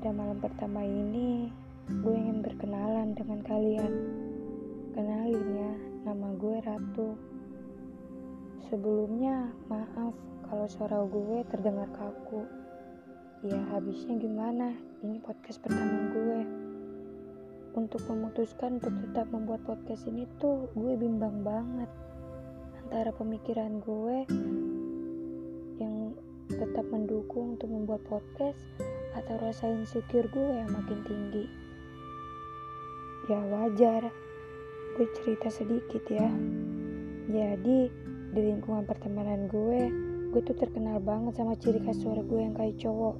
Pada malam pertama ini, gue ingin berkenalan dengan kalian. Kenalin ya, nama gue Ratu. Sebelumnya, maaf kalau suara gue terdengar kaku. Ya, habisnya gimana? Ini podcast pertama gue. Untuk memutuskan untuk tetap membuat podcast ini tuh gue bimbang banget. Antara pemikiran gue yang tetap mendukung untuk membuat podcast atau rasa insecure gue yang makin tinggi. Ya wajar, gue cerita sedikit ya. Jadi di lingkungan pertemanan gue, gue tuh terkenal banget sama ciri khas suara gue yang kayak cowok.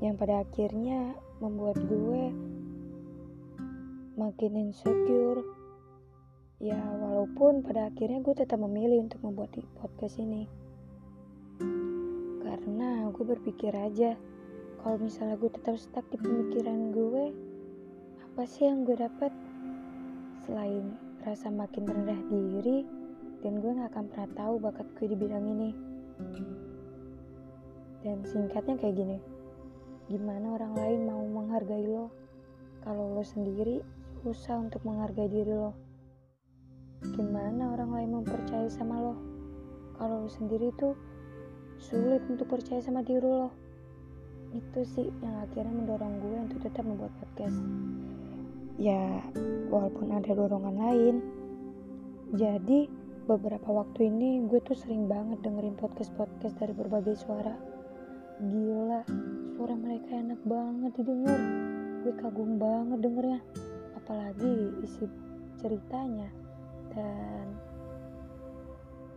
Yang pada akhirnya membuat gue makin insecure. Ya walaupun pada akhirnya gue tetap memilih untuk membuat podcast ini karena gue berpikir aja kalau misalnya gue tetap stuck di pemikiran gue apa sih yang gue dapat selain rasa makin rendah diri dan gue gak akan pernah tahu bakat gue di bidang ini. Dan singkatnya kayak gini gimana orang lain mau menghargai lo? Kalau lo sendiri susah untuk menghargai diri lo. Gimana orang lain mempercayai sama lo? Kalau lo sendiri tuh sulit untuk percaya sama diri lo. Itu sih yang akhirnya mendorong gue untuk tetap membuat podcast. Ya walaupun ada dorongan lain. Jadi beberapa waktu ini gue tuh sering banget dengerin podcast-podcast dari berbagai suara. Gila suara mereka enak banget didengar. Gue kagum banget dengernya. Apalagi isi ceritanya dan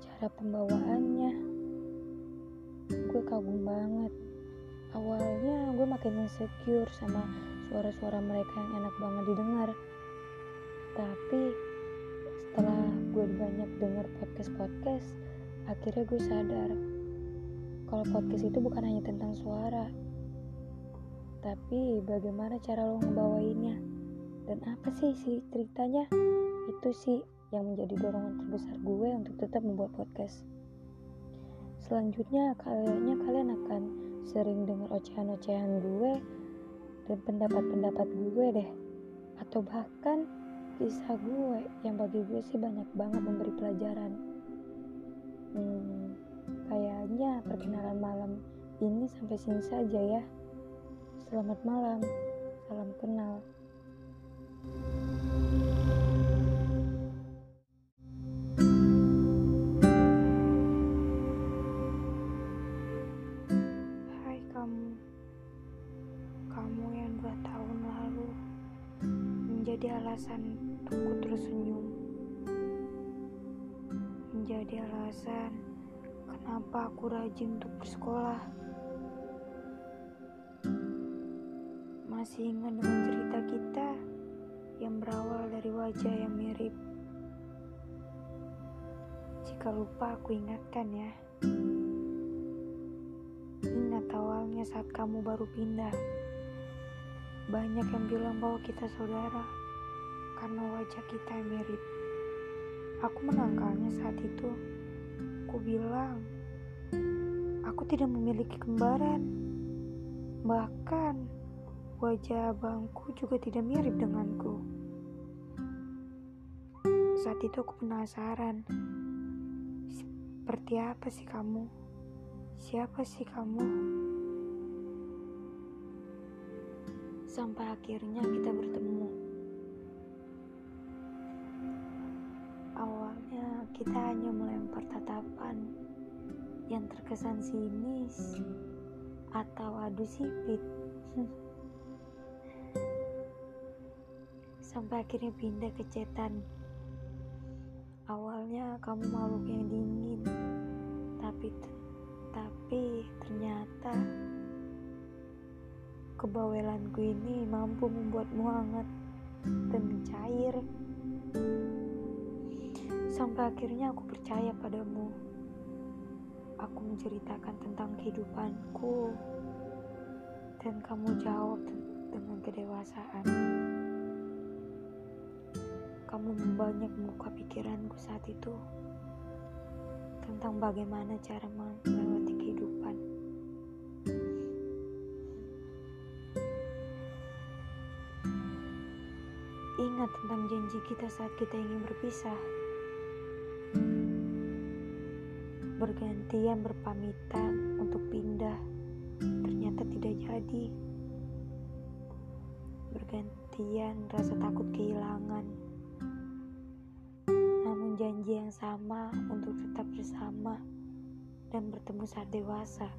cara pembawaannya gue kagum banget. Awalnya gue makin insecure sama suara-suara mereka yang enak banget didengar. Tapi setelah gue banyak denger podcast-podcast akhirnya gue sadar kalau podcast itu bukan hanya tentang suara tapi bagaimana cara lo ngebawainnya? Dan apa sih sih ceritanya? Itu sih yang menjadi dorongan terbesar gue untuk tetap membuat podcast Selanjutnya kayaknya kalian akan sering dengar ocehan-ocehan gue dan pendapat-pendapat gue deh. Atau bahkan kisah gue yang bagi gue sih banyak banget memberi pelajaran. Hmm, kayaknya perkenalan malam ini sampai sini saja ya. Selamat malam, salam kenal. Menjadi alasan untukku terus senyum. Menjadi alasan kenapa aku rajin untuk bersekolah. Masih ingat dengan cerita kita yang berawal dari wajah yang mirip. Jika lupa aku ingatkan ya. Ingat awalnya saat kamu baru pindah. Banyak yang bilang bahwa kita saudara wajah kita yang mirip. Aku menangkalnya saat itu. Aku bilang, aku tidak memiliki kembaran. Bahkan, wajah abangku juga tidak mirip denganku. Saat itu aku penasaran, seperti apa sih kamu? Siapa sih kamu? Sampai akhirnya kita bertemu. Kita hanya melempar tatapan yang terkesan sinis atau adu sipit. Sampai akhirnya pindah ke cetan. Awalnya kamu makhluk yang dingin, tapi tapi ternyata kebawelanku ini mampu membuatmu hangat dan mencair Sampai akhirnya aku percaya padamu. Aku menceritakan tentang kehidupanku, dan kamu jawab dengan kedewasaan. Kamu banyak membuka pikiranku saat itu tentang bagaimana cara melewati kehidupan. Ingat tentang janji kita saat kita ingin berpisah. Bergantian berpamitan untuk pindah, ternyata tidak jadi. Bergantian rasa takut kehilangan. Namun janji yang sama untuk tetap bersama dan bertemu saat dewasa.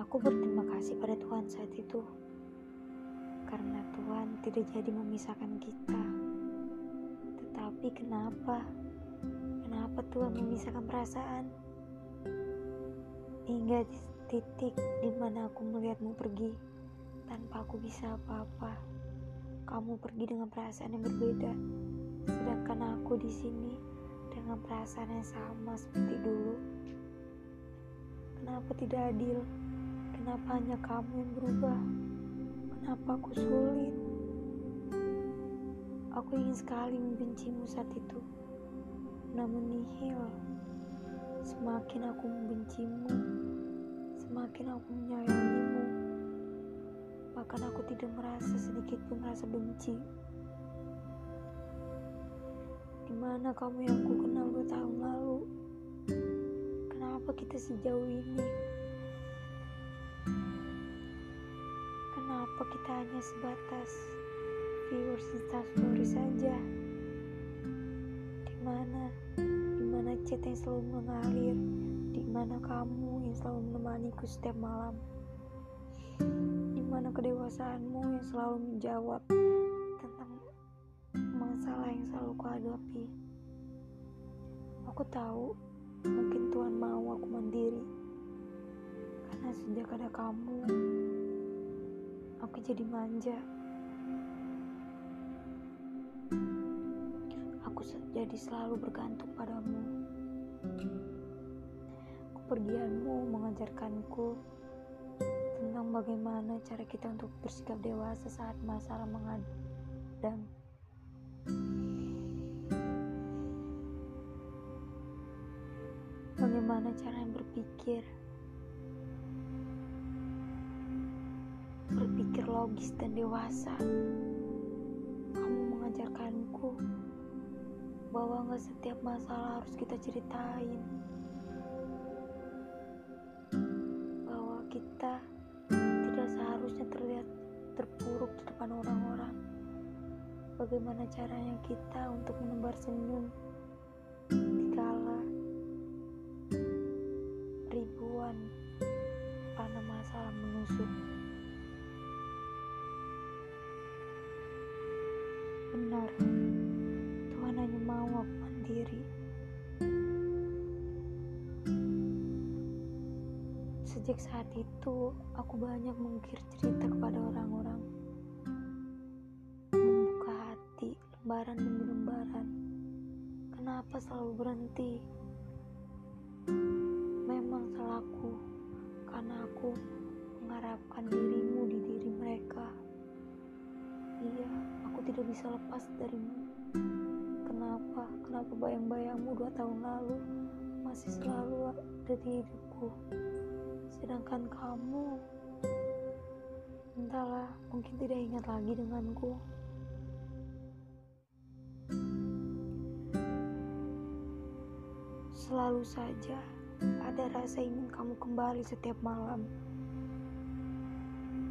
Aku berterima kasih pada Tuhan saat itu, karena Tuhan tidak jadi memisahkan kita. Tetapi kenapa? Kenapa Tuhan memisahkan perasaan? Hingga titik di mana aku melihatmu pergi tanpa aku bisa apa-apa. Kamu pergi dengan perasaan yang berbeda, sedangkan aku di sini dengan perasaan yang sama seperti dulu. Kenapa tidak adil? Kenapa hanya kamu yang berubah? Kenapa aku sulit? Aku ingin sekali membencimu saat itu. Namun nihil. Semakin aku membencimu, semakin aku menyayangimu. Bahkan aku tidak merasa sedikit pun merasa benci. Di mana kamu yang aku kenal dua tahun lalu? Kenapa kita sejauh ini? Kenapa kita hanya sebatas viewers story saja? Di mana, di mana chat yang selalu mengalir, di mana kamu yang selalu menemaniku setiap malam, di mana kedewasaanmu yang selalu menjawab tentang masalah yang selalu kuhadapi. Aku tahu mungkin Tuhan mau aku mandiri karena sejak ada kamu aku jadi manja. Aku jadi selalu bergantung padamu. Kepergianmu mengajarkanku tentang bagaimana cara kita untuk bersikap dewasa saat masalah mengadang. Bagaimana cara yang berpikir berpikir logis dan dewasa. Kamu mengajarkanku bahwa nggak setiap masalah harus kita ceritain. Bahwa kita tidak seharusnya terlihat terpuruk di depan orang-orang. Bagaimana caranya kita untuk menebar senyum aku mandiri. Sejak saat itu, aku banyak mengukir cerita kepada orang-orang. Membuka hati, lembaran demi lembaran. Kenapa selalu berhenti? Memang salahku, karena aku mengharapkan dirimu di diri mereka. Iya, aku tidak bisa lepas darimu. Kenapa? Bayang-bayangmu dua tahun lalu masih selalu ada di hidupku? Sedangkan kamu, entahlah, mungkin tidak ingat lagi denganku. Selalu saja ada rasa ingin kamu kembali setiap malam.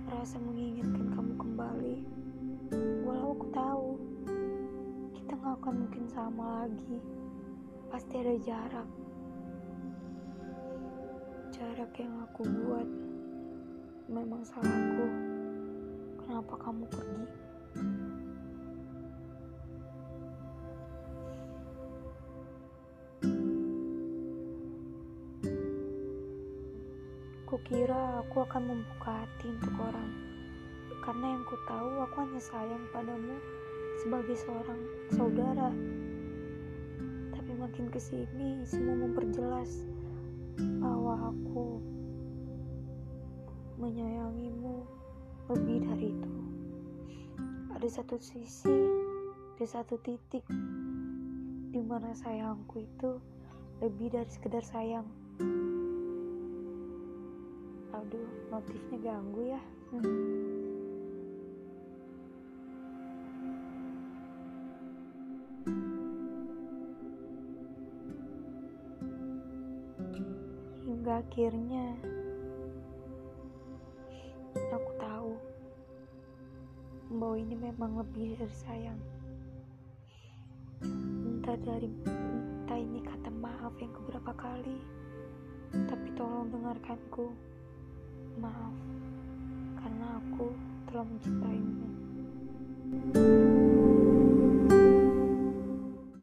Rasa menginginkan kamu kembali Walau aku tahu kita nggak akan mungkin sama lagi, pasti ada jarak. Jarak yang aku buat memang salahku. Kenapa kamu pergi? Kukira aku akan membuka hati untuk orang karena yang ku tahu aku hanya sayang padamu sebagai seorang saudara. Tapi makin ke sini semua memperjelas bahwa aku menyayangimu lebih dari itu. Ada satu sisi, ada satu titik di mana sayangku itu lebih dari sekedar sayang. Aduh. notifnya ganggu ya hmm. Akhirnya aku tahu bahwa ini memang lebih dari sayang. Entah dari entah ini kata maaf yang keberapa kali tapi tolong dengarkanku. Maaf karena aku telah mencintaimu